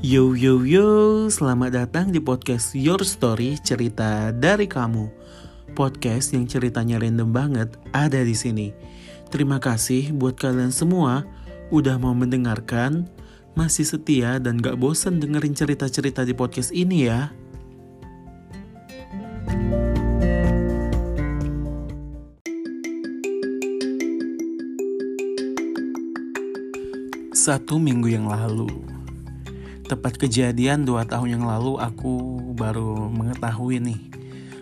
Yo yo yo, selamat datang di podcast Your Story Cerita dari Kamu. Podcast yang ceritanya random banget ada di sini. Terima kasih buat kalian semua udah mau mendengarkan, masih setia dan gak bosan dengerin cerita-cerita di podcast ini ya. Satu minggu yang lalu, Tepat kejadian dua tahun yang lalu aku baru mengetahui nih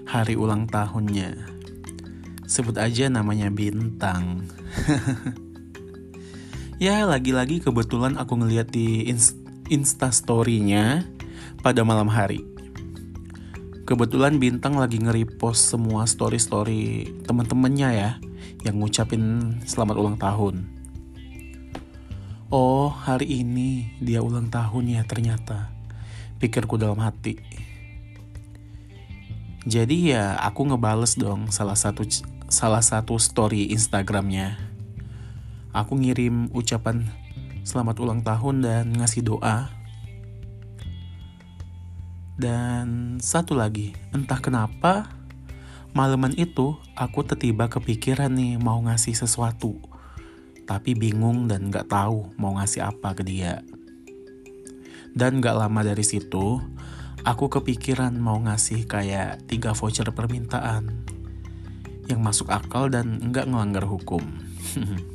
hari ulang tahunnya. Sebut aja namanya Bintang. ya lagi-lagi kebetulan aku ngeliat di insta story-nya pada malam hari. Kebetulan Bintang lagi nge-repost semua story-story teman-temannya ya yang ngucapin selamat ulang tahun. Oh, hari ini dia ulang tahun ya ternyata. Pikirku dalam hati. Jadi ya aku ngebales dong salah satu salah satu story Instagramnya. Aku ngirim ucapan selamat ulang tahun dan ngasih doa. Dan satu lagi, entah kenapa malaman itu aku tiba kepikiran nih mau ngasih sesuatu tapi bingung dan gak tahu mau ngasih apa ke dia. Dan gak lama dari situ, aku kepikiran mau ngasih kayak tiga voucher permintaan yang masuk akal dan nggak ngelanggar hukum.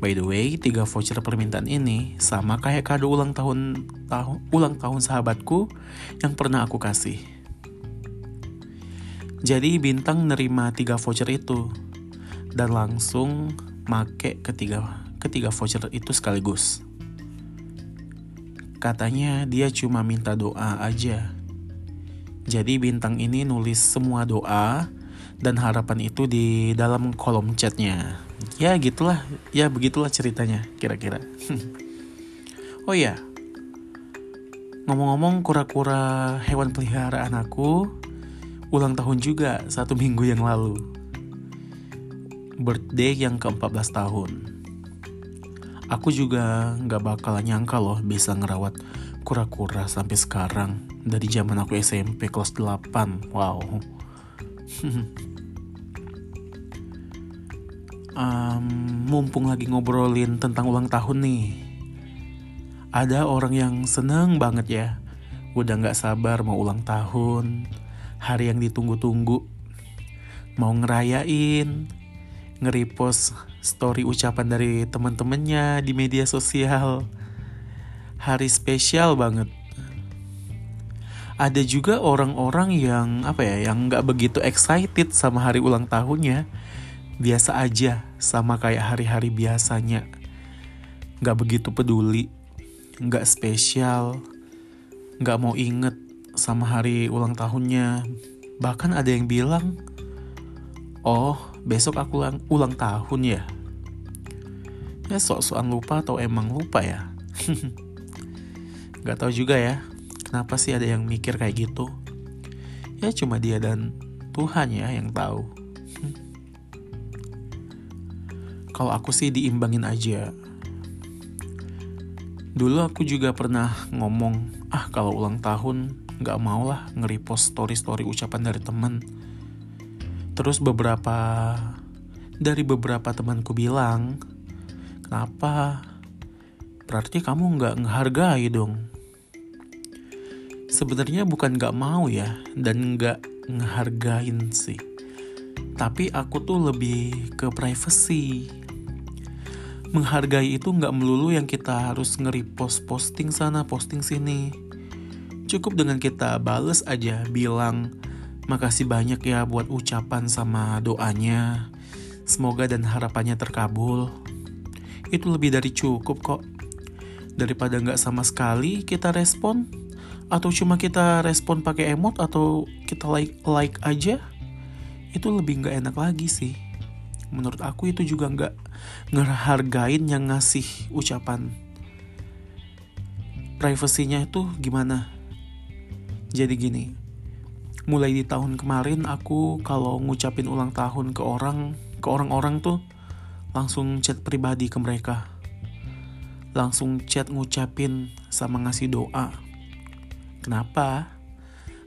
By the way, tiga voucher permintaan ini sama kayak kado ulang tahun tahun ulang tahun sahabatku yang pernah aku kasih. Jadi bintang nerima tiga voucher itu dan langsung make ketiga ketiga voucher itu sekaligus. Katanya dia cuma minta doa aja. Jadi bintang ini nulis semua doa dan harapan itu di dalam kolom chatnya. Ya gitulah, ya begitulah ceritanya kira-kira. oh ya, ngomong-ngomong kura-kura hewan peliharaan aku ulang tahun juga satu minggu yang lalu birthday yang ke-14 tahun. Aku juga gak bakal nyangka loh bisa ngerawat kura-kura sampai sekarang dari zaman aku SMP kelas 8. Wow. um, mumpung lagi ngobrolin tentang ulang tahun nih. Ada orang yang seneng banget ya. Udah gak sabar mau ulang tahun. Hari yang ditunggu-tunggu. Mau ngerayain, nge-repost story ucapan dari teman-temannya di media sosial. Hari spesial banget. Ada juga orang-orang yang apa ya, yang nggak begitu excited sama hari ulang tahunnya. Biasa aja, sama kayak hari-hari biasanya. Nggak begitu peduli, nggak spesial, nggak mau inget sama hari ulang tahunnya. Bahkan ada yang bilang, oh besok aku ulang, ulang tahun ya. Ya sok-sokan lupa atau emang lupa ya? Gak tahu juga ya kenapa sih ada yang mikir kayak gitu? Ya cuma dia dan Tuhan ya yang tahu. Kalau aku sih diimbangin aja. Dulu aku juga pernah ngomong ah kalau ulang tahun nggak mau lah nge-repost story-story ucapan dari temen Terus beberapa dari beberapa temanku bilang, kenapa? Berarti kamu nggak ngehargai dong. Sebenarnya bukan nggak mau ya, dan nggak ngehargain sih. Tapi aku tuh lebih ke privacy. Menghargai itu nggak melulu yang kita harus nge-repost posting sana, posting sini. Cukup dengan kita bales aja, bilang, Makasih banyak ya buat ucapan sama doanya. Semoga dan harapannya terkabul. Itu lebih dari cukup kok. Daripada nggak sama sekali kita respon, atau cuma kita respon pakai emot atau kita like like aja, itu lebih nggak enak lagi sih. Menurut aku itu juga nggak ngehargain yang ngasih ucapan. Privasinya itu gimana? Jadi gini, mulai di tahun kemarin aku kalau ngucapin ulang tahun ke orang ke orang-orang tuh langsung chat pribadi ke mereka langsung chat ngucapin sama ngasih doa. Kenapa?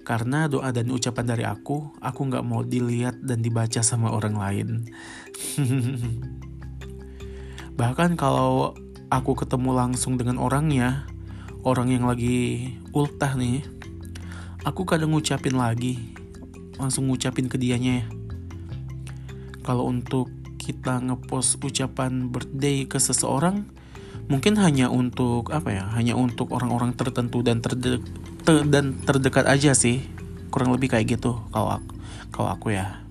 Karena doa dan ucapan dari aku, aku nggak mau dilihat dan dibaca sama orang lain. Bahkan kalau aku ketemu langsung dengan orangnya, orang yang lagi ultah nih, aku kadang ngucapin lagi, langsung ngucapin ke dianya ya. Kalau untuk kita ngepost ucapan birthday ke seseorang, mungkin hanya untuk apa ya, hanya untuk orang-orang tertentu dan terde te dan terdekat aja sih, kurang lebih kayak gitu kalau aku, kalau aku ya.